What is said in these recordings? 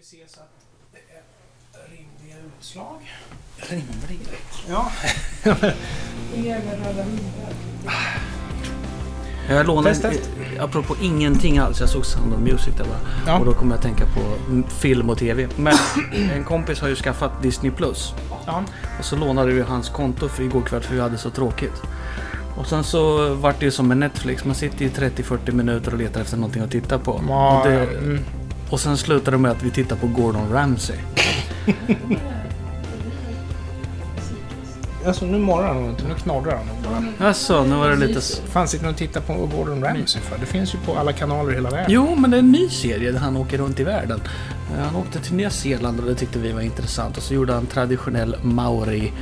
vi se så att det är rimliga utslag. Rimliga? Ja. Jag lånade, Test, test. apropå ingenting alls, jag såg Sound of Music där bara. Ja. Och då kommer jag att tänka på film och TV. Men en kompis har ju skaffat Disney Plus. ja. Och så lånade vi hans konto för igår kväll för vi hade så tråkigt. Och sen så vart det ju som med Netflix. Man sitter i 30-40 minuter och letar efter någonting att titta på. Ja, och, det, mm. Och sen slutade det med att vi tittar på Gordon Ramsay. Alltså nu morrar han inte, nu knorrar han bara. Alltså, nu var det lite... s- fan sitter och tittar på Gordon Ramsay för? Det finns ju på alla kanaler i hela världen. Jo, men det är en ny serie där han åker runt i världen. Eh, Han åkte till Nya Zeeland och det tyckte vi var intressant. Och så gjorde han traditionell maori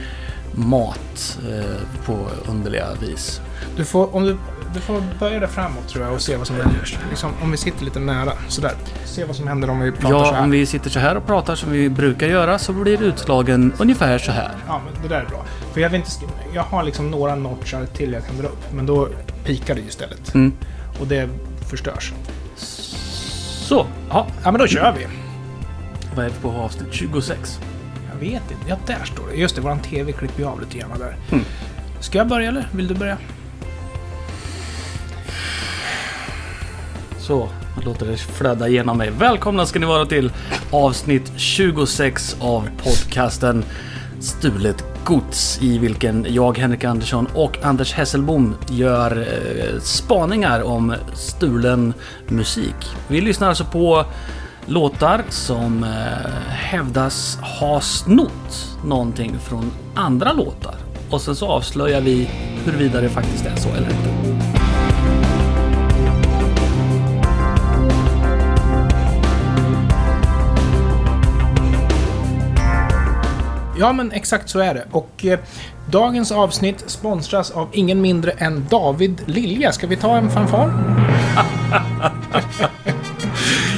mat eh, på underliga vis. Du får, om du, du får böja dig framåt tror jag och se vad som händer. Liksom, om vi sitter lite nära, sådär. Se vad som händer om vi pratar så Ja, här. om vi sitter så här och pratar som vi brukar göra så blir utslagen ungefär så här. Ja, men det där är bra. För jag, vill inte, jag har liksom några notchar till jag kan dra upp, men då pikar det ju istället. Mm. Och det förstörs. Så, ja, Ja, men då kör vi. vad är vi på avsnitt 26? Jag vet inte. Ja, där står det. Just det, våran TV klipper ju av lite grann där. Mm. Ska jag börja eller? Vill du börja? Så, jag låter det flöda genom mig. Välkomna ska ni vara till avsnitt 26 av podcasten Stulet Gods i vilken jag, Henrik Andersson och Anders Hesselbom gör eh, spaningar om stulen musik. Vi lyssnar alltså på låtar som eh, hävdas ha snott någonting från andra låtar. Och sen så avslöjar vi huruvida det faktiskt är så eller inte. Ja, men exakt så är det. Och eh, dagens avsnitt sponsras av ingen mindre än David Lilja. Ska vi ta en fanfar?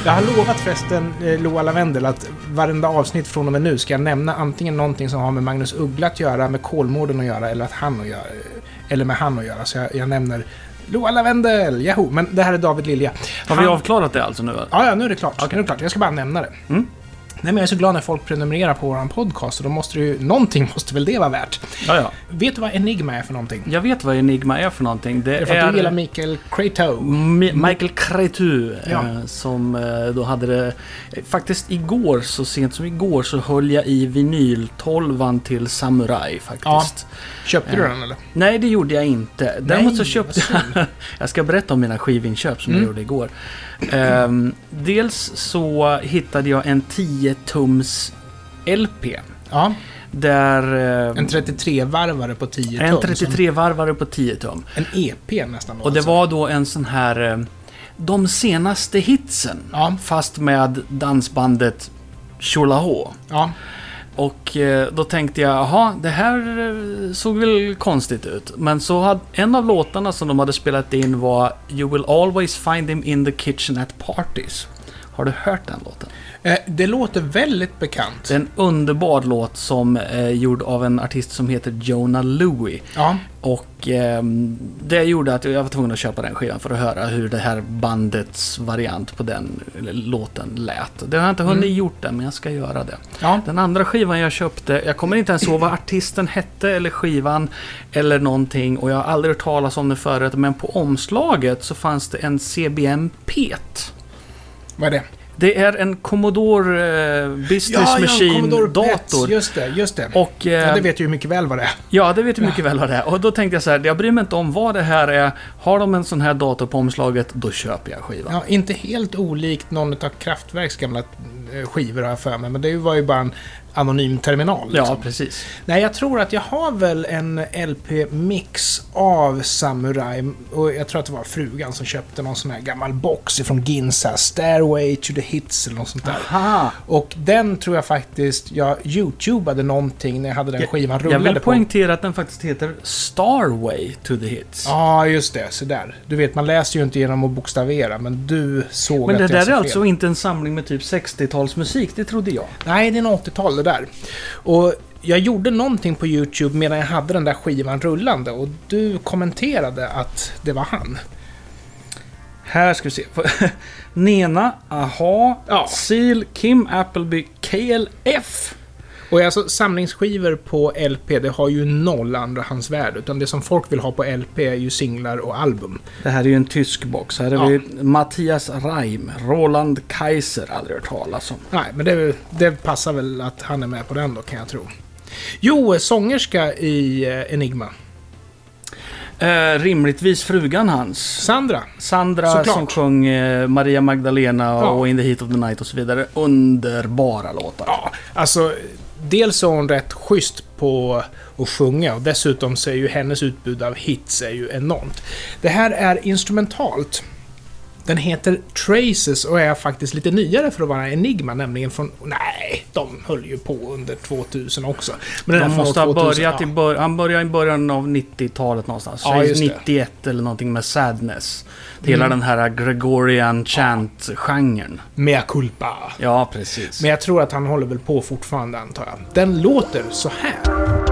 jag har lovat förresten eh, Loa Lavendel att varenda avsnitt från och med nu ska jag nämna antingen någonting som har med Magnus Uggla att göra, med Kolmården att göra eller, att han att göra, eller med han att göra. Så jag, jag nämner Loa Lavendel, Yahoo! Men det här är David Lilja. Har vi Han- avklarat det alltså nu? Ja, ja, nu är det klart. Nu är det klart. Jag ska bara nämna det. Mm. Nej, men jag är så glad när folk prenumererar på våran podcast, och då måste det ju... Någonting måste väl det vara värt? Ja, ja. Vet du vad Enigma är för någonting? Jag vet vad Enigma är för någonting. Det Är det för att är du gillar Mikael Creto? Mi- Michael Cretu Ja. eh, som eh, då hade det... Faktiskt igår, så sent som igår, så höll jag i vinyltolvan till Samurai faktiskt. Köpte du Eh. den eller? Nej, det gjorde jag inte. Däremot så vad köpte jag... jag ska berätta om mina skivinköp som Mm. jag gjorde igår. Ehm, dels så hittade jag en 10-tums LP. Ja, Där... eh, en 33-varvare på 10 en tum. som- 33-varvare på 10 tum. En EP nästan. Och det var då en sån här... eh, De senaste hitsen. Ja, Fast med dansbandet Tjolaho. ja. Och eh, då tänkte jag, jaha, det här eh, såg väl konstigt ut. Men så hade en av låtarna som de hade spelat in var You will always find him in the kitchen at parties. Har du hört den låten? Eh, det låter väldigt bekant. Det är en underbar låt som är gjord av en artist som heter Jonah Louie. Ja, Och ehm, det gjorde att jag var tvungen att köpa den skivan för att höra hur det här bandets variant på den låten lät. Det har jag inte hunnit Mm. gjort än, men jag ska göra det. ja. Den andra skivan jag köpte, jag kommer inte ens ihåg vad artisten hette eller skivan eller någonting och jag har aldrig hört talas om det förut. Men på omslaget så fanns det en CBM PET. Vad är det? Det är en Commodore eh, Business Machine-dator. Just det, just det. Och, eh, ja, det vet ju mycket väl vad det är. Ja, det vet du mycket väl vad det är. Och då tänkte jag så här, jag bryr mig inte om vad det här är. Har de en sån här dator på omslaget, då köper jag skivan. Ja, inte helt olikt någon av Kraftwerks gamla eh, skivor har jag för mig, men det var ju bara en anonym terminal. Ja, Liksom. precis. Nej, jag tror att jag har väl en LP-mix av Samurai. Och jag tror att det var frugan som köpte någon sån här gammal box ifrån Ginza. Stairway to the Hits eller något sånt där. Aha. Och den tror jag faktiskt jag youtubade någonting när jag hade den skivan Jag rullade vill på. poängtera att den faktiskt heter Starway to the Hits. Ja, just det. Så där. Du vet, man läser ju inte genom att bokstavera, men du såg Men att det jag där sa är fel. alltså inte en samling med typ 60-talsmusik, det trodde jag. Nej, det är nog 80-tal det där. Och jag gjorde någonting på YouTube medan jag hade den där skivan rullande och du kommenterade att det var han. Här ska vi se. Nena, Aha, Ja. Seal, Kim Appleby, KLF. Och alltså samlingsskivor på LP, det har ju noll andrahandsvärde. Utan det som folk vill ha på LP är ju singlar och album. Det här är ju en tysk box. Här har Ja. vi Mattias Reim, Roland Kaiser, aldrig hört talas om. Nej, men det, det passar väl att han är med på den då, kan jag tro. Jo, sångerska i eh, Enigma. Eh, rimligtvis frugan hans. Sandra. Sandra Såklart. som sjöng eh, Maria Magdalena Ja. och In the Heat of the Night och så vidare. Underbara låtar. Ja, alltså... Dels är hon rätt schysst på att sjunga och dessutom så är ju hennes utbud av hits är ju enormt. Det här är instrumentalt. Den heter Traces och är faktiskt lite nyare för att vara Enigma, nämligen från... Nej, de höll ju på under 2000 också. Men den De från måste ha 2000, börjat i ja. bör- Han började i början av 90-talet någonstans. Ja, Säg just det. 91 eller någonting med Sadness. Hela Mm. den här Gregorian chant-genren. Mea culpa. Ja, precis. Men jag tror att han håller väl på fortfarande, antar jag. Den låter så här.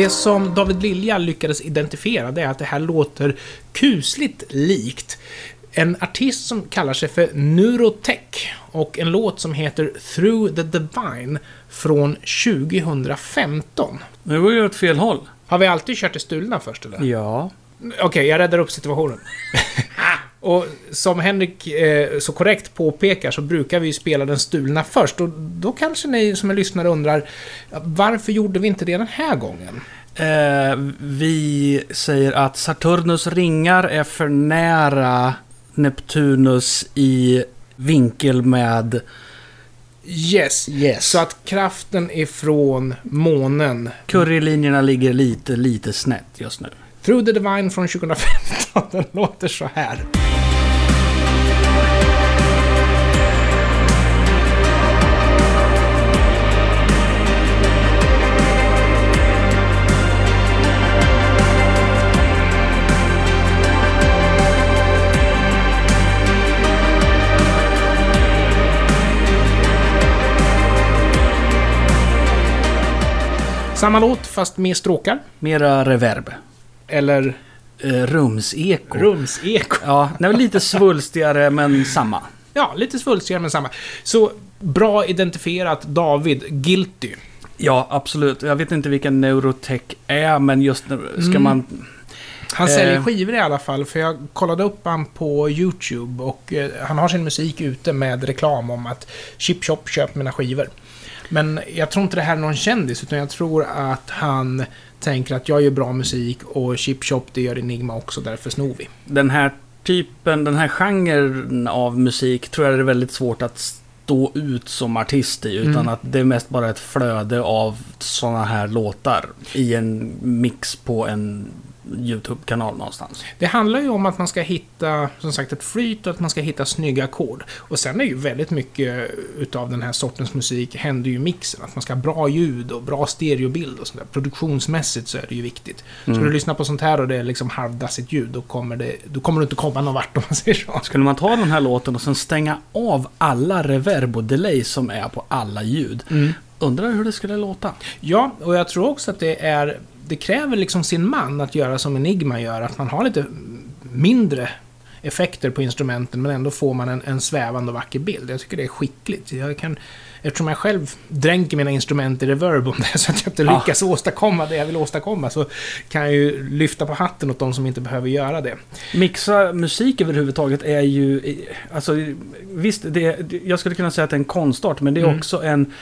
Det som David Lilja lyckades identifiera, det är att det här låter kusligt likt en artist som kallar sig för Neurotech och en låt som heter Through the Divine från 2015. Nu går ju åt fel håll. Har vi alltid kört det stulna först eller? Ja. Okej, jag räddar upp situationen. och som Henrik eh, så korrekt påpekar så brukar vi spela den stulna först. Och då kanske ni som är lyssnare undrar, varför gjorde vi inte det den här gången? Eh, vi säger att Saturnus ringar är för nära Neptunus i vinkel med... Yes. Yes. Så att kraften ifrån månen, Currylinjerna ligger lite, lite snett just nu. Through the Divine från 2015, den låter så här. Samma låt fast med stråkar. Mera reverb. Eller Eh, rumseko. rumseko. Ja, var lite svulstigare men samma. Ja, lite svulstigare men samma. Så bra identifierat David, Guilty. Ja, absolut. Jag vet inte vilken Neurotech är, men just nu ska Mm. man... Han Eh. säljer skivor i alla fall, för jag kollade upp han på YouTube och eh, han har sin musik ute med reklam om att Chip Shop köp mina skivor. Men jag tror inte det här är någon kändis, utan jag tror att han tänker att jag gör bra musik och Chip Shop det gör Enigma också, därför snor vi. Den här typen, den här genren av musik tror jag det är väldigt svårt att stå ut som artist i. Utan Mm. att det är mest bara ett flöde av sådana här låtar i en mix på en YouTube-kanal någonstans. Det handlar ju om att man ska hitta, som sagt, ett flyt och att man ska hitta snygga ackord. Och sen är ju väldigt mycket utav den här sortens musik händer ju i mixen. Att man ska ha bra ljud och bra stereobild och sånt där. Produktionsmässigt så är det ju viktigt. Ska Mm. du lyssna på sånt här och det är liksom halvdassigt ljud, då kommer, det, då kommer du inte komma någon vart om man säger så. Skulle man ta den här låten och sen stänga av alla reverb och delay som är på alla ljud. Undrar hur det skulle låta? Ja, och jag tror också att det är... Det kräver liksom sin man att göra som Enigma gör, att man har lite mindre effekter på instrumenten men ändå får man en, en svävande och vacker bild. Jag tycker det är skickligt. Jag kan, eftersom jag själv dränker mina instrument i reverb om det så att jag inte Ja. lyckas åstadkomma det jag vill åstadkomma så kan jag ju lyfta på hatten åt de som inte behöver göra det. Mixa musik överhuvudtaget är ju... Alltså, visst, det, det- jag skulle kunna säga att det är en konstart, men det är Mm. också en...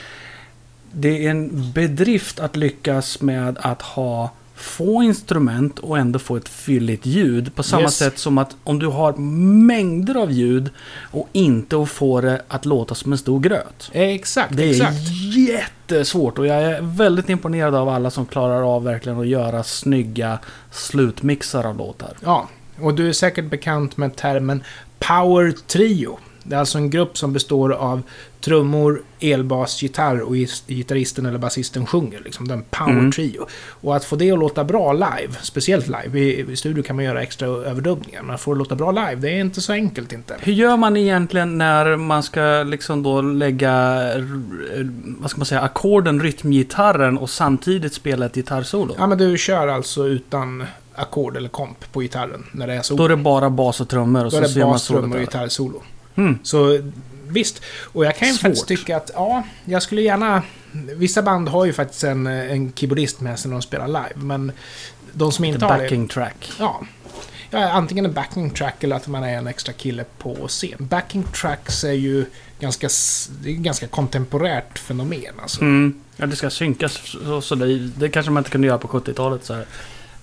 Det är en bedrift att lyckas med att ha få instrument och ändå få ett fylligt ljud. På samma Yes. sätt som att om du har mängder av ljud och inte att få det att låta som en stor gröt. Exakt, Det är exakt. jättesvårt och jag är väldigt imponerad av alla som klarar av verkligen att göra snygga slutmixar av låtar. Ja, och du är säkert bekant med termen Power Trio. Det är alltså en grupp som består av trummor, elbas, gitarr och gitarristen eller basisten sjunger. Liksom den power Mm. trio. Och att få det att låta bra live, speciellt live, i, i studio kan man göra extra överdubbningar, men att få det att låta bra live, det är inte så enkelt inte. Hur gör man egentligen när man ska liksom då lägga, vad ska man säga, ackorden, rytmgitarren och samtidigt spela ett gitarrsolo? Ja, men du kör alltså utan ackord eller komp på gitarren när det är så. Då är det bara bas och trummor och Då så är det bas, trummor och gitarrsolo. Mm. Så visst, och jag kan ju Svårt. faktiskt tycka att, ja, jag skulle gärna... Vissa band har ju faktiskt en, en keyboardist med sig när de spelar live, men de som inte har det... backing track. Ja. ja. Antingen en backing track eller att man är en extra kille på scen. Backing tracks är ju ganska, det är ganska kontemporärt fenomen alltså. Mm. Ja, det ska synkas. Så, så det, det kanske man inte kunde göra på 70-talet. Så här.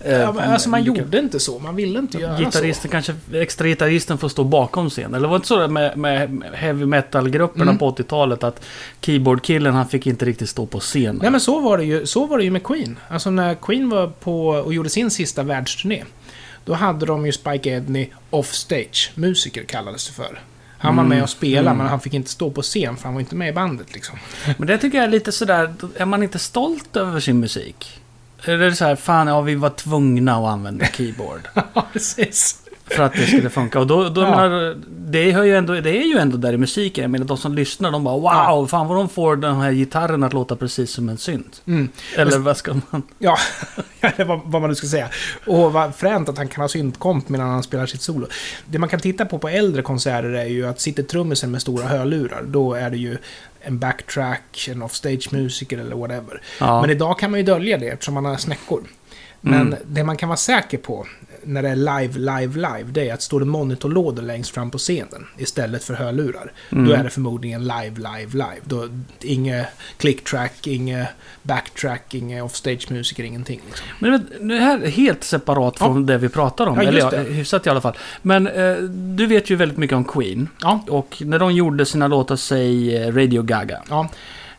Eh, Ja, men alltså man gjorde inte så, man ville inte göra Gitarristen kanske, extra gitarristen får stå bakom scenen. Eller var det inte så med, med heavy metal-grupperna Mm. på 80-talet? Att keyboardkillen han fick inte riktigt stå på scenen. Nej men så var det ju, så var det ju med Queen. Alltså när Queen var på och gjorde sin sista världsturné. Då hade de ju Spike Edney offstage, musiker kallades det för. Han var Mm, med och spelade mm. men han fick inte stå på scen för han var inte med i bandet liksom. Men det tycker jag är lite sådär, är man inte stolt över sin musik? Eller så här, fan ja vi var tvungna att använda keyboard. Ja, precis. För att det skulle funka. Och då, då Ja. menar, det, hör ju ändå, det är ju ändå där i musiken. Jag menar de som lyssnar, de bara wow, Ja. fan vad de får den här gitarren att låta precis som en synt. Mm. Eller vad ska man... Ja, eller vad, vad man nu ska säga. Och vad fränt att han kan ha syntkomp medan han spelar sitt solo. Det man kan titta på på äldre konserter är ju att sitter trummisen med stora hörlurar, då är det ju en backtrack, en offstage-musiker eller whatever. Ja. Men idag kan man ju dölja det eftersom man har snäckor. Men Mm. det man kan vara säker på när det är live, live, live, det är att står det monitorlådor längst fram på scenen istället för hörlurar, Mm. då är det förmodligen live, live, live. Då, inget clicktrack, inget backtrack, inget offstage-musiker, ingenting. Liksom. Men vet, det här är helt separat Ja. från det vi pratar om. Ja, Eller ja, hyfsat i alla fall. Men eh, du vet ju väldigt mycket om Queen. Ja, Och när de gjorde sina låtar, säg eh, Radio Gaga. ja,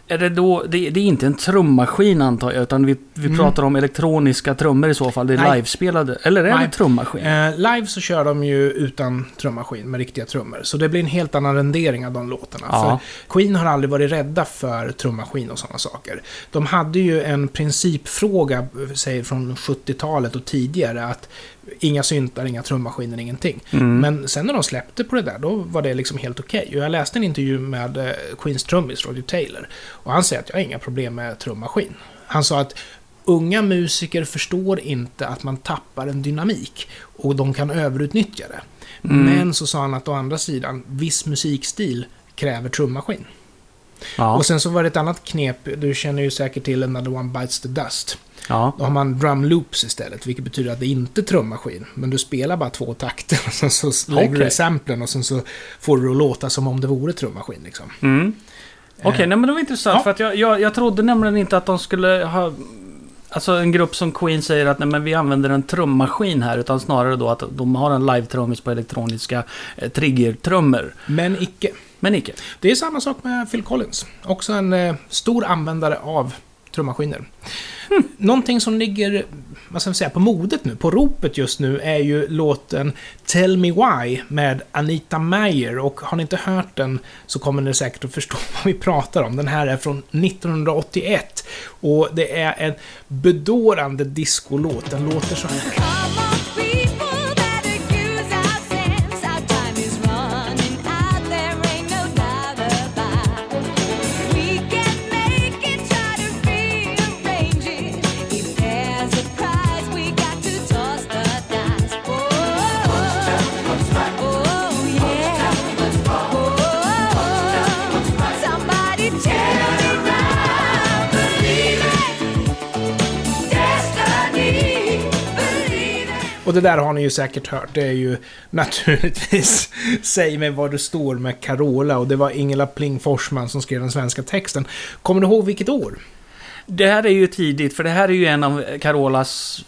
Är det då, det, det är inte en trummaskin antar jag, utan vi, vi Mm. pratar om elektroniska trummor i så fall. Det är Nej. livespelade. Eller är Nej. det trummaskin? Eh, live så kör de ju utan trummaskin med riktiga trummor. Så det blir en helt annan rendering av de låtarna. Ja. För Queen har aldrig varit rädda för trummaskin och sådana saker. De hade ju en principfråga, säg från 70-talet och tidigare, att inga syntar, inga trummaskiner, ingenting. Mm. Men sen när de släppte på det där, då var det liksom helt okej. Och jag läste en intervju med eh, Queens trummis, Roger Taylor. Och han säger att jag har inga problem med trummaskin. Han sa att unga musiker förstår inte att man tappar en dynamik och de kan överutnyttja det. Mm. Men så sa han att å andra sidan, viss musikstil kräver trummaskin. ja. Och sen så var det ett annat knep, du känner ju säkert till Another One Bites the Dust. Ja. Då har man drum loops istället, vilket betyder att det inte är trummaskin. Men du spelar bara två takter och sen så lägger du Okej. i samplen och sen så får du att låta som om det vore trummaskin liksom. Mm. Okej, Eh, nej men det var intressant. ja. För att jag, jag, jag trodde nämligen inte att de skulle ha... Alltså en grupp som Queen säger att nej, men vi använder en trummaskin här. Utan snarare då att de har en live-trummis på elektroniska eh, triggertrummor. Men icke. Men icke. Det är samma sak med Phil Collins. Också en eh, stor användare av trummaskiner. Hmm. Någonting som ligger, vad ska man säga, på modet nu, på ropet just nu, är ju låten Tell Me Why med Anita Meyer. Och har ni inte hört den så kommer ni säkert att förstå vad vi pratar om. Den här är från 1981. Och det är en bedårande discolåt. Den låter så här. Och det där har ni ju säkert hört. Det är ju naturligtvis Säg mig var du står med Carola och det var Ingela Pling Forsman som skrev den svenska texten. Kommer du ihåg vilket år? Det här är ju tidigt, för det här är ju en av Carolas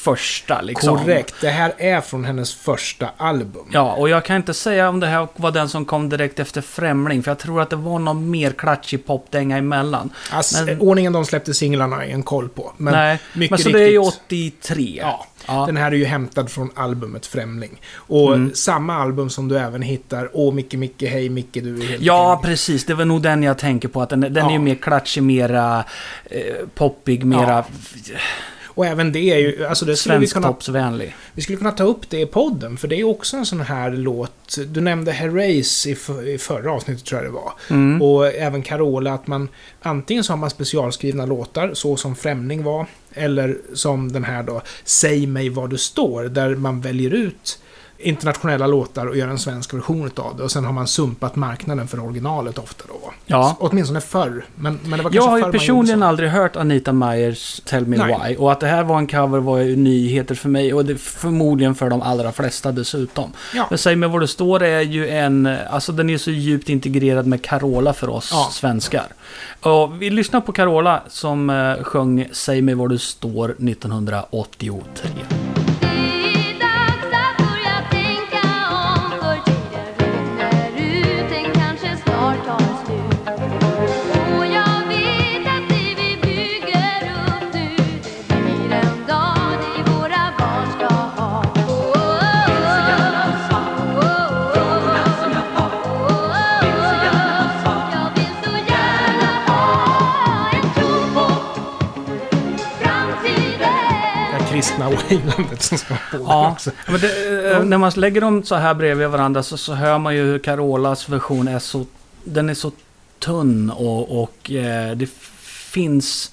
första liksom. Korrekt. Det här är från hennes första album. Ja, och jag kan inte säga om det här var den som kom direkt efter Främling, för jag tror att det var någon mer klatschig popdänga emellan. Alltså, Men- Ordningen de släppte singlarna jag en koll på. Men Nej, mycket men så riktigt, det är ju 83. Ja, Ja. Den här är ju hämtad från albumet Främling. Och Mm. samma album som du även hittar Åh Micke Micke, hej Micke, du är helt Ja, grym. precis. Det var nog den jag tänker på. Att den, den är Ja. ju mer klatschig, mera eh, poppig, mera Och även det är ju, alltså det skulle vi kunna, svensktoppsvänlig. vi skulle kunna ta upp det i podden, för det är också en sån här låt. Du nämnde Herreys i, i förra avsnittet tror jag det var. Mm. Och även Carola, att man antingen så har man specialskrivna låtar, så som Främling var, eller som den här då, Säg mig var du står, där man väljer ut internationella låtar och gör en svensk version av det. Och sen har man sumpat marknaden för originalet ofta då. Ja. Åtminstone förr. Men, men det var Jag har ju personligen så. aldrig hört Anita Meyers Tell Me Nej. Why. Och att det här var en cover var ju nyheter för mig och det förmodligen för de allra flesta dessutom. Ja. Men Säg mig var det står är ju en, alltså den är så djupt integrerad med Carola för oss Ja. svenskar. Och vi lyssnar på Carola som eh, sjöng Säg mig var du står 1983. Waylandet som ska på Ja, också. men det, eh, när man lägger dem så här bredvid varandra så, så hör man ju hur Carolas version är så... Den är så tunn och, och eh, det finns...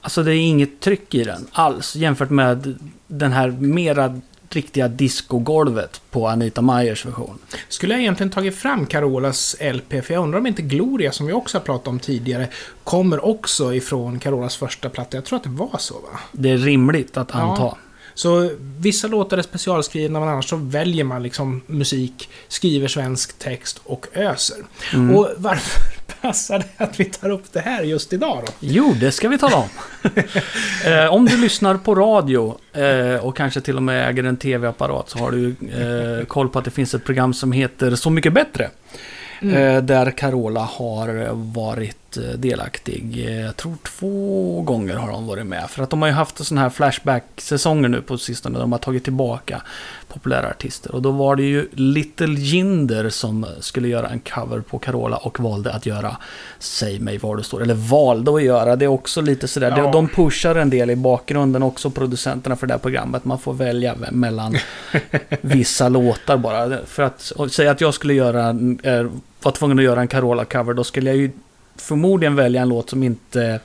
Alltså det är inget tryck i den alls jämfört med den här mera riktiga discogolvet på Anita Meyers version. Skulle jag egentligen tagit fram Carolas LP, för jag undrar om inte Gloria, som vi också har pratat om tidigare, kommer också ifrån Carolas första platta. Jag tror att det var så, va? Det är rimligt att Ja. anta. Så vissa låtar är specialskrivna, men annars så väljer man liksom musik, skriver svensk text och öser. Mm. Och varför passar det att vi tar upp det här just idag då? Jo, det ska vi tala om. eh, om du lyssnar på radio eh, och kanske till och med äger en tv-apparat så har du eh, koll på att det finns ett program som heter Så mycket bättre. Eh, där Carola har varit eh, delaktig. Eh, Jag tror två gånger har hon varit med. För att de har ju haft sådana här Flashback-säsonger nu på sistone. De har tagit tillbaka populära artister. Och då var det ju Little Jinder som skulle göra en cover på Carola och valde att göra Säg mig var du står. Eller valde att göra. Det är också lite sådär. Ja. De, pushar en del i bakgrunden också, producenterna för det här programmet. Man får välja mellan vissa låtar bara. För att säga att jag skulle göra, eh, var tvungen att göra en Carola-cover, då skulle jag ju förmodligen välja en låt som inte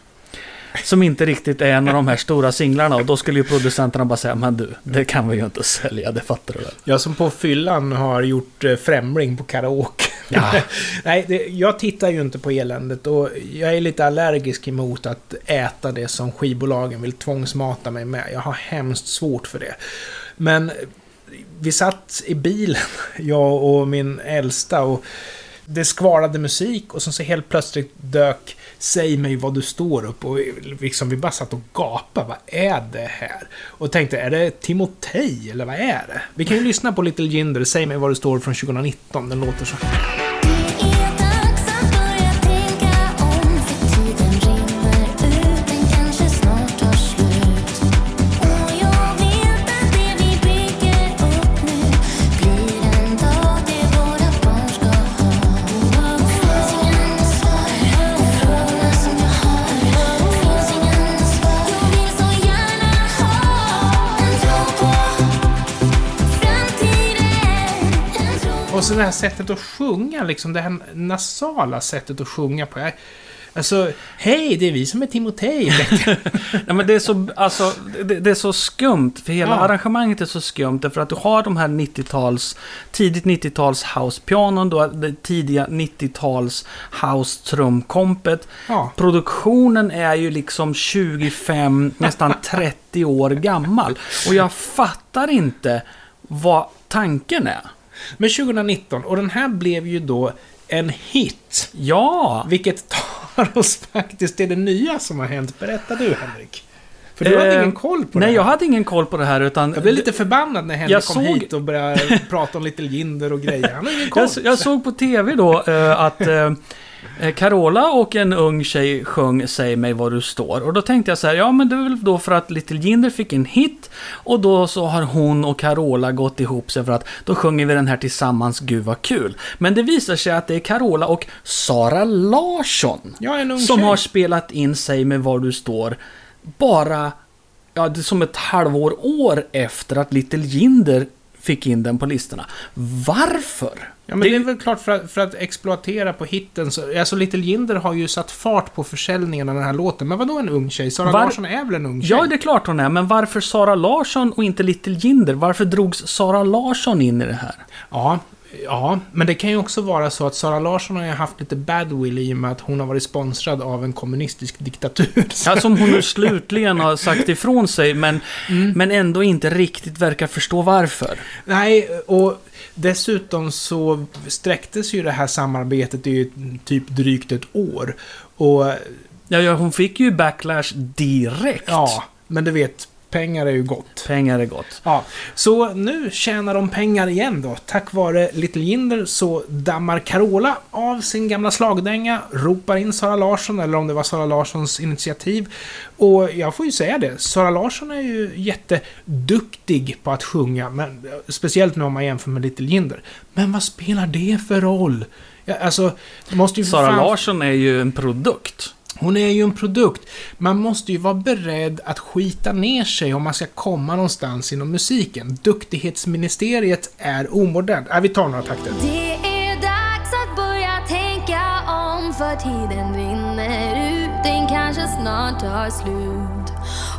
som inte riktigt är en av de här stora singlarna och då skulle ju producenterna bara säga men du, det kan vi ju inte sälja, det fattar du väl? Jag som på fyllan har gjort eh, Främling på karaoke. Ja. Nej, det, jag tittar ju inte på eländet och jag är lite allergisk emot att äta det som skivbolagen vill tvångsmata mig med. Jag har hemskt svårt för det. Men vi satt i bilen, jag och min äldsta, och det skvalade musik och sen så helt plötsligt dök Säg mig vad du står upp och liksom vi bara satt och gapade. Vad är det här? Och tänkte, är det Timotej eller vad är det? Vi kan ju lyssna på Little Jinder, Säg mig vad du står från 2019. Den låter så här. Så det här sättet att sjunga, liksom det här nasala sättet att sjunga på. Alltså, hej, det är vi som är Timotej. Ja, men det, är så, alltså, det, det är så skumt, för hela Ja. arrangemanget är så skumt. Därför att du har de här 90-tals, tidigt 90-tals house-pianon, då, det tidiga 90-tals house-trumkompet. Ja. Produktionen är ju liksom 25, nästan 30 år gammal. Och jag fattar inte vad tanken är. Men 2019, och den här blev ju då en hit. Ja! Vilket tar oss faktiskt till det nya som har hänt. Berätta du, Henrik. För du hade Eh, ingen koll på Nej, det jag här. hade ingen koll på det här utan... Jag blev lite förbannad när Henrik Jag kom såg- hit och började prata om Little Jinder och grejer. Han har ingen koll. Jag, jag såg på TV då eh, att eh, Carola och en ung tjej sjöng Säg mig var du står. Och då tänkte jag så här, ja men det är väl då för att Little Jinder fick en hit. Och då så har hon och Carola gått ihop sig för att då sjunger vi den här tillsammans, gud vad kul. Men det visar sig att det är Carola och Sara Larsson Ja, en ung som tjej. har spelat in Säg mig var du står. Bara, ja det är som ett halvår år efter att Little Jinder fick in den på listorna. Varför? Ja, men det, är väl klart för att, för att exploatera på hitten. Så, alltså Little Jinder har ju satt fart på försäljningen av den här låten. Men vadå en ung tjej? Sara Var- Larsson är väl en ung tjej? Ja, det är klart hon är, men varför Sara Larsson och inte Little Jinder? Varför drogs Sara Larsson in i det här? Ja, ja, men det kan ju också vara så att Sara Larsson har ju haft lite badwill i och med att hon har varit sponsrad av en kommunistisk diktatur. Ja, som hon nu slutligen har sagt ifrån sig, men, men ändå inte riktigt verkar förstå varför. Nej, och dessutom så sträcktes ju det här samarbetet i typ drygt ett år. Och Ja, ja, hon fick ju backlash direkt. ja, men du vet, pengar är ju gott. Pengar är gott. Ja, så nu tjänar de pengar igen då. Tack vare Little Jinder så dammar Carola av sin gamla slagdänga, ropar in Sara Larsson, eller om det var Sara Larssons initiativ. Och jag får ju säga det, Sara Larsson är ju jätteduktig på att sjunga, men, speciellt nu om man jämför med Little Jinder. Men vad spelar det för roll? Ja, alltså, måste ju Sara fan- Larsson är ju en produkt hon är ju en produkt. Man måste ju vara beredd att skita ner sig om man ska komma någonstans inom musiken. Duktighetsministeriet är omodernt. Äh, vi tar några takter. Det är dags att börja tänka om för tiden rinner ut, den kanske snart tar slut.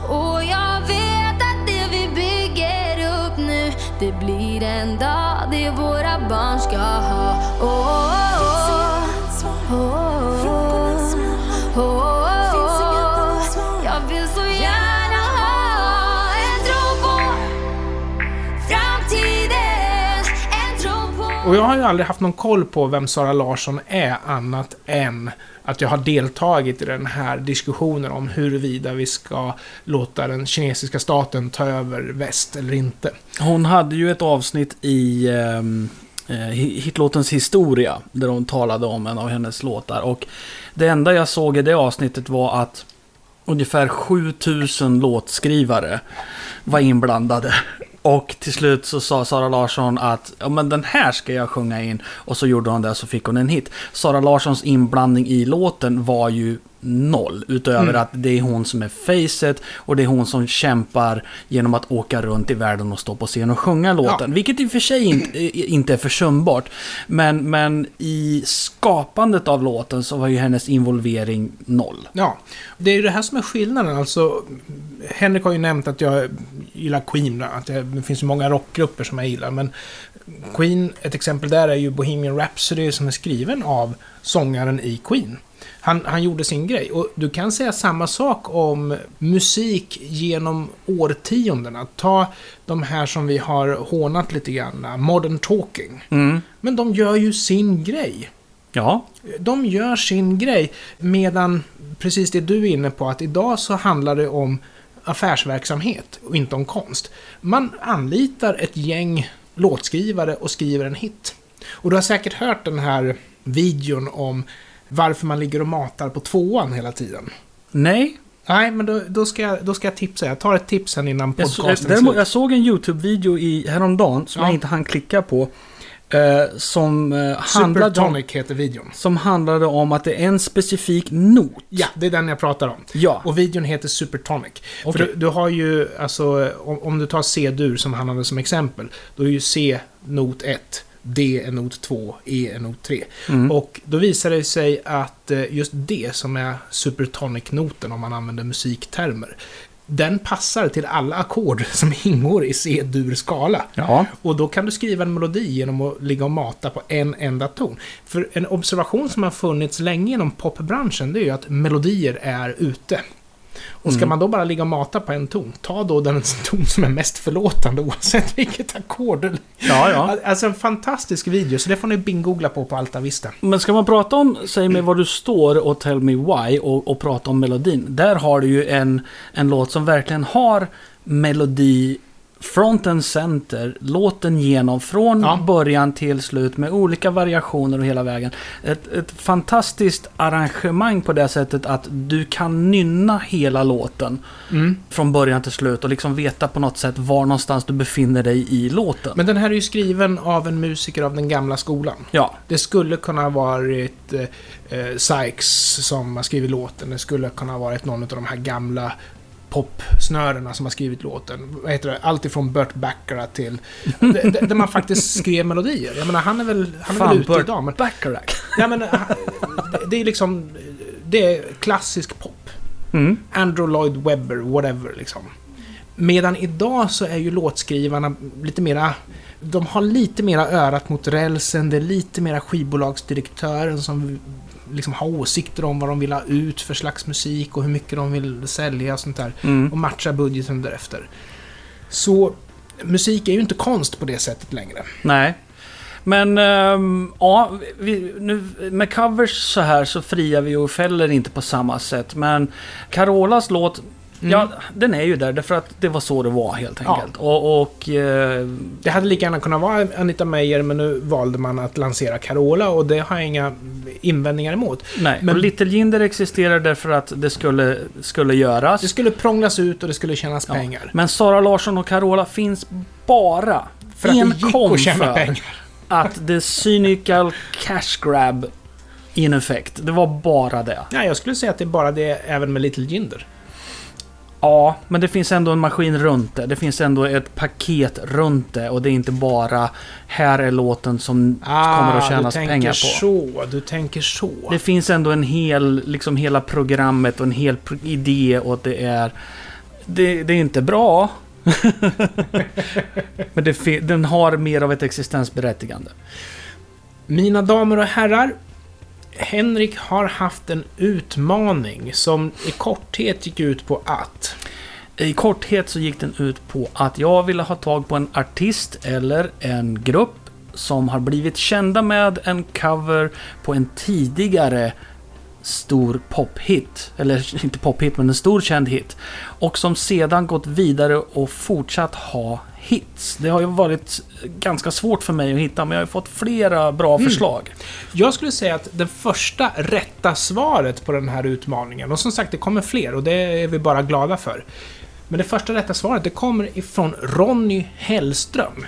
Och jag vet att det vi bygger upp nu, det blir en dag det våra barn ska ha. Oh, oh, oh, oh, Och jag har ju aldrig haft någon koll på vem Sara Larsson är annat än att jag har deltagit i den här diskussionen om huruvida vi ska låta den kinesiska staten ta över väst eller inte. Hon hade ju ett avsnitt i ehm, eh, hitlåtens historia, där hon talade om en av hennes låtar. Och det enda jag såg i det avsnittet var att ungefär 7000 låtskrivare var inblandade. Och till slut så sa Sara Larsson att ja, men den här ska jag sjunga in. Och så gjorde hon det och så fick hon en hit. Sara Larssons inblandning i låten var ju noll. Utöver Mm. att det är hon som är facet och det är hon som kämpar genom att åka runt i världen och stå på scen och sjunga låten. Vilket i och för sig inte, inte är försumbart. Men, men i skapandet av låten så var ju hennes involvering noll. Ja, det är ju det här som är skillnaden. Alltså, Henrik har ju nämnt att jag gillar Queen, att det, det finns ju många rockgrupper som jag gillar, men Queen, ett exempel där är ju Bohemian Rhapsody som är skriven av sångaren i Queen. Han, han gjorde sin grej. Och du kan säga samma sak om musik genom årtiondena. Ta de här som vi har hånat lite grann, Modern Talking. Mm. Men de gör ju sin grej. Ja, De gör sin grej, medan precis det du är inne på, att idag så handlar det om affärsverksamhet och inte om konst. Man anlitar ett gäng låtskrivare och skriver en hit. Och du har säkert hört den här videon om varför man ligger och matar på tvåan hela tiden. nej. Nej, men då, då, ska, jag, då ska jag tipsa. Jag tar ett tips sen innan Jag, så, podcasten däremot, slut. jag såg en YouTube-video i, häromdagen som Ja. jag inte hann klicka på. Eh, som, eh, handlade om, heter videon. som handlade om att det är en specifik not. Ja, det är den jag pratar om. Ja. Och videon heter Supertonic. För Okej. du, du har ju, alltså, om, om du tar C-dur som han hade som exempel, då är ju C not 1, D är not 2, E är not 3. Mm. Och då visar det sig att eh, just D, som är Supertonic-noten om man använder musiktermer, den passar till alla ackord som ingår i C-dur skala. Ja. Och då kan du skriva en melodi genom att ligga och mata på en enda ton. För en observation som har funnits länge inom popbranschen, det är ju att melodier är ute. Och ska man då bara ligga och mata på en ton, ta då den ton som är mest förlåtande oavsett vilket ackord. Ja, ja. Alltså en fantastisk video, så det får ni bingoogla på på Alta Vista. Men ska man prata om, säg mig var du står och tell me why och, och prata om melodin. Där har du ju en, en låt som verkligen har melodi front and center, låten genom från Ja. början till slut med olika variationer och hela vägen. Ett, ett fantastiskt arrangemang på det sättet att du kan nynna hela låten Mm. från början till slut och liksom veta på något sätt var någonstans du befinner dig i låten. Men den här är ju skriven av en musiker av den gamla skolan. ja, Det skulle kunna ha varit eh, eh, Sykes som har skrivit låten. Det skulle kunna ha varit någon av de här gamla popsnörena som har skrivit låten. Vad heter det? Allt ifrån Burt Bacharach till... där man faktiskt skrev melodier. Jag menar, han är väl, han är väl fan ute Burt idag, men... Bacharach. Ja, men det- det är liksom... Det är klassisk pop. Mm. Andrew Lloyd Webber, whatever liksom. Medan idag så är ju låtskrivarna lite mera... De har lite mera örat mot rälsen, det är lite mera skivbolagsdirektören som liksom har åsikter om vad de vill ha ut för slags musik och hur mycket de vill sälja och sånt där. Mm. Och matcha budgeten därefter. Så musik är ju inte konst på det sättet längre. Nej. Men ehm, ja, vi, nu, med covers så här så friar vi och fäller inte på samma sätt. Men Carolas låt, Mm. ja, den är ju där därför att det var så det var helt Ja. enkelt. Och, och eh, Det hade lika gärna kunnat vara Anita Meyer, men nu valde man att lansera Carola och det har jag inga invändningar emot. nej, Men- och Little Jinder existerar därför att det skulle, skulle göras. Det skulle prånglas ut och det skulle tjänas Ja. pengar. Men Sara Larsson och Carola finns bara För att det gick att tjäna pengar. att the cynical cash grab in effect. Det var bara det. Ja, jag skulle säga att det är bara det även med Little Jinder. Ja, men det finns ändå en maskin runt det. Det finns ändå ett paket runt det och det är inte bara här är låten som kommer att tjänas Ah, tänker pengar på. så. Du tänker så. Det finns ändå en hel, liksom hela programmet och en hel idé och det är... Det, det är inte bra. men det, den har mer av ett existensberättigande. Mina damer och herrar. Henrik har haft en utmaning som i korthet gick ut på att... I korthet så gick den ut på att jag ville ha tag på en artist eller en grupp som har blivit kända med en cover på en tidigare stor pophit. Eller inte pophit, men en stor känd hit. Och som sedan gått vidare och fortsatt ha hits. Det har ju varit ganska svårt för mig att hitta, men jag har fått flera bra förslag. Jag skulle säga att det första rätta svaret på den här utmaningen, och som sagt det kommer fler och det är vi bara glada för. Men det första rätta svaret det kommer ifrån Ronny Hellström.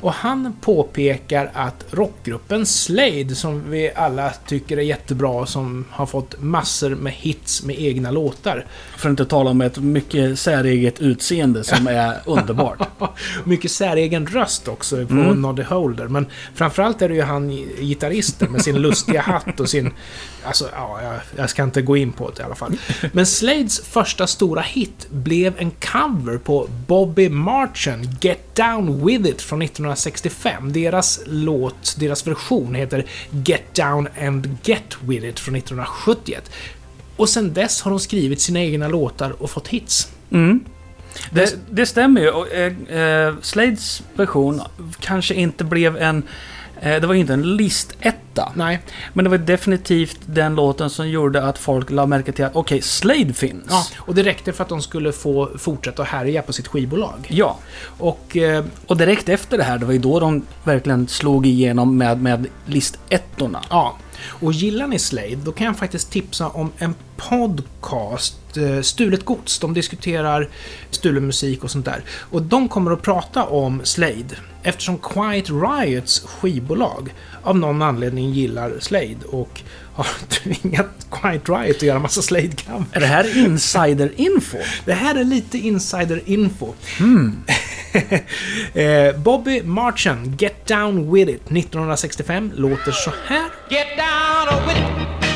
Och han påpekar att rockgruppen Slade, som vi alla tycker är jättebra som har fått massor med hits med egna låtar. För att inte tala om ett mycket säreget utseende som är underbart. Mycket säregen röst också på Mm. Noddy Holder. Men framförallt är det ju han gitarristen med sin lustiga hatt och sin... Alltså, ja, jag, ska inte gå in på det i alla fall. Men Slades första stora hit blev en cover på Bobby Marchen, Get Down With It från 1965. Deras låt, deras version heter Get Down and Get With It från 1971. Och sen dess har de skrivit sina egna låtar och fått hits. Mm. Det, det stämmer ju. Och, eh, eh, Slades version kanske inte blev en... Eh, det var ju inte en listetta. Nej, Men det var definitivt den låten som gjorde att folk la märke till att okej, Slade finns. Ja, och det räckte för att de skulle få fortsätta att härja på sitt skivbolag. Ja. Och eh, Och direkt efter det här, det var ju då de verkligen slog igenom med, med listettorna. ja, och gillar ni Slade, då kan jag faktiskt tipsa om en podcast, eh, Stulet Gods. De diskuterar stulen musik och sånt där. Och de kommer att prata om Slade, eftersom Quiet Riots skivbolag av någon anledning gillar Slade och har tvingat Quiet Riot att göra massa Slade-cover. Är det här insider-info? Det här är lite insider-info. Eh, Bobby Marchen, Get Down With It, 1965, låter så här. Get down with it.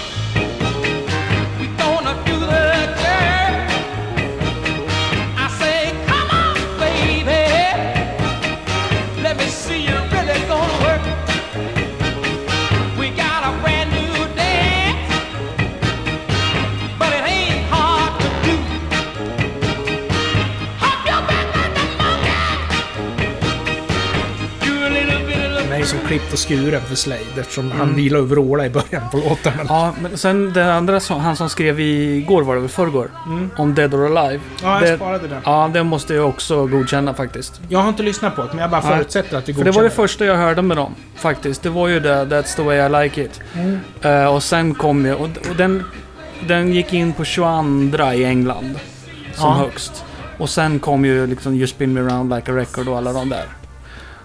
Klippt och skuren för Slade eftersom han gillar att vråla i början på låten. Ja, men sen det andra, som, han som skrev igår var det väl, förrgår? Om Dead or Alive. Mm. Ja, jag det, sparade den. Ja, det måste jag också godkänna faktiskt. Jag har inte lyssnat på det, men jag bara förutsätter att du För det var det godkänner första jag hörde med dem, faktiskt. Det var ju det, That's the way I like it. Mm. Eh, och sen kom ju, och, och den, den gick in på 22 i England. Som Ja. högst. Och sen kom ju liksom You spin me around like a record och alla de där.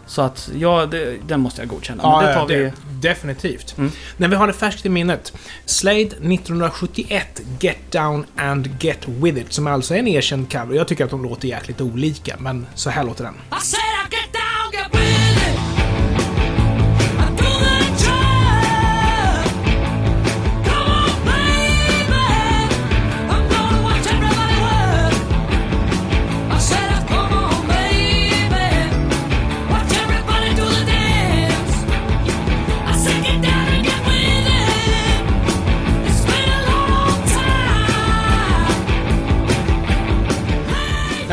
Så att, ja, det, den måste jag godkänna. Ja, Men det tar det, vi... definitivt. Mm. När vi har det färskt i minnet. Slade 1971, Get Down and Get With It, som alltså är en erkänd cover. Jag tycker att de låter jäkligt olika, men så här låter den. I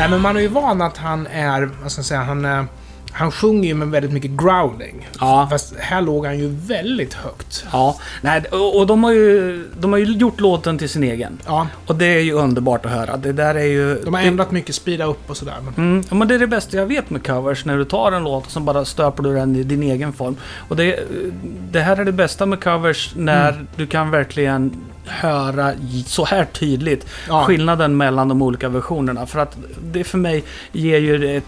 Nej, men man är ju van att han är, vad ska jag säga, han är... Han sjunger ju med väldigt mycket growling. Ja. Fast här låg han ju väldigt högt. Ja, nej, och, de, har ju, de har ju gjort låten till sin egen. Ja, Och det är ju underbart att höra. Det där är ju... de har ändrat mycket, speeda upp och sådär. Men... Mm, ja, men det är det bästa jag vet med covers. När du tar en låt och så bara stöper du den i din egen form. Och det, det här är det bästa med covers när Mm. du kan verkligen höra så här tydligt Ja. skillnaden mellan de olika versionerna. För att det för mig ger ju ett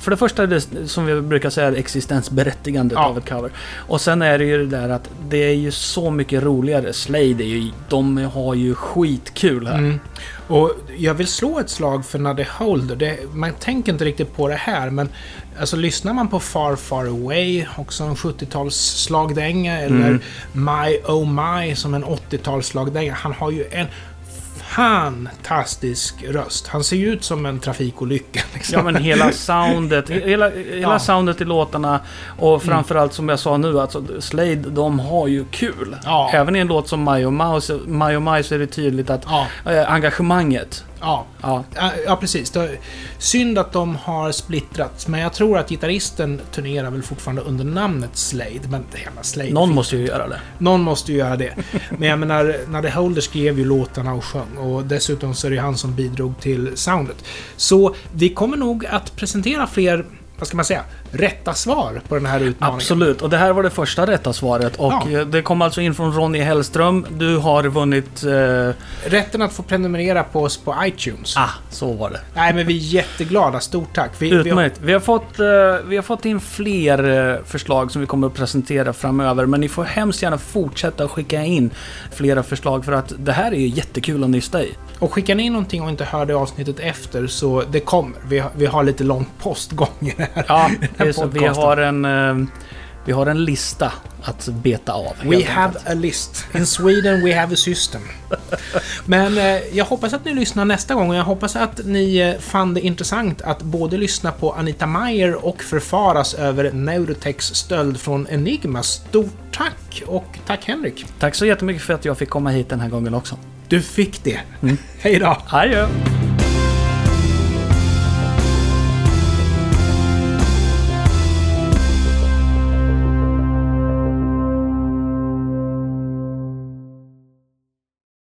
för det första är det som vi brukar säga existensberättigandet Ja. av ett cover. Och sen är det ju det där att det är ju så mycket roligare. Slade är ju, de har ju skitkul här. Mm. Och jag vill slå ett slag för Nuddy Holder. Det, man tänker inte riktigt på det här, men alltså lyssnar man på Far Far Away, också en 70-tals slagdänga, eller Mm. My Oh My som en 80-tals slagdänga. Han har ju en fantastisk röst. Han ser ju ut som en trafikolycka. Liksom. Ja men hela soundet, hela, hela Ja. soundet i låtarna och framförallt som jag sa nu, alltså Slade, de har ju kul. Ja. Även i en låt som My Oh My, Oh My så är det tydligt att Ja, eh, engagemanget. Ja. Ja, Ja, precis. Synd att de har splittrats, men jag tror att gitarristen turnerar väl fortfarande under namnet Slade, men hela Slade någon måste ju göra det. Någon måste ju göra det. Men jag menar, när The Holder skrev ju låtarna och sjöng och dessutom så är det han som bidrog till soundet. Så vi kommer nog att presentera fler, vad ska man säga, rätta svar på den här utmaningen. Absolut, och det här var det första rätta svaret. Och Ja. eh, det kom alltså in från Ronny Hellström. Du har vunnit... Eh, Rätten att få prenumerera på oss på iTunes. ah, så var det. Nej, men vi är jätteglada. Stort tack. Vi, vi har, Utmärkt. Vi har, fått, eh, vi har fått in fler eh, förslag som vi kommer att presentera framöver. Men ni får hemskt gärna fortsätta skicka in flera förslag för att det här är ju jättekul att nysta i. och skickar ni någonting och inte hörde avsnittet efter så det kommer. Vi har, vi har lite lång postgång i det här. Ja, så, vi, har en, eh, vi har en lista att beta av. We have enkelt. a list. In Sweden we have a system. Men eh, jag hoppas att ni lyssnar nästa gång och jag hoppas att ni eh, fann det intressant att både lyssna på Anita Meyer och förfaras över Neurotex stöld från Enigma. Stort tack! Och tack Henrik! Tack så jättemycket för att jag fick komma hit den här gången också. Du fick det. Hej då! Adjö!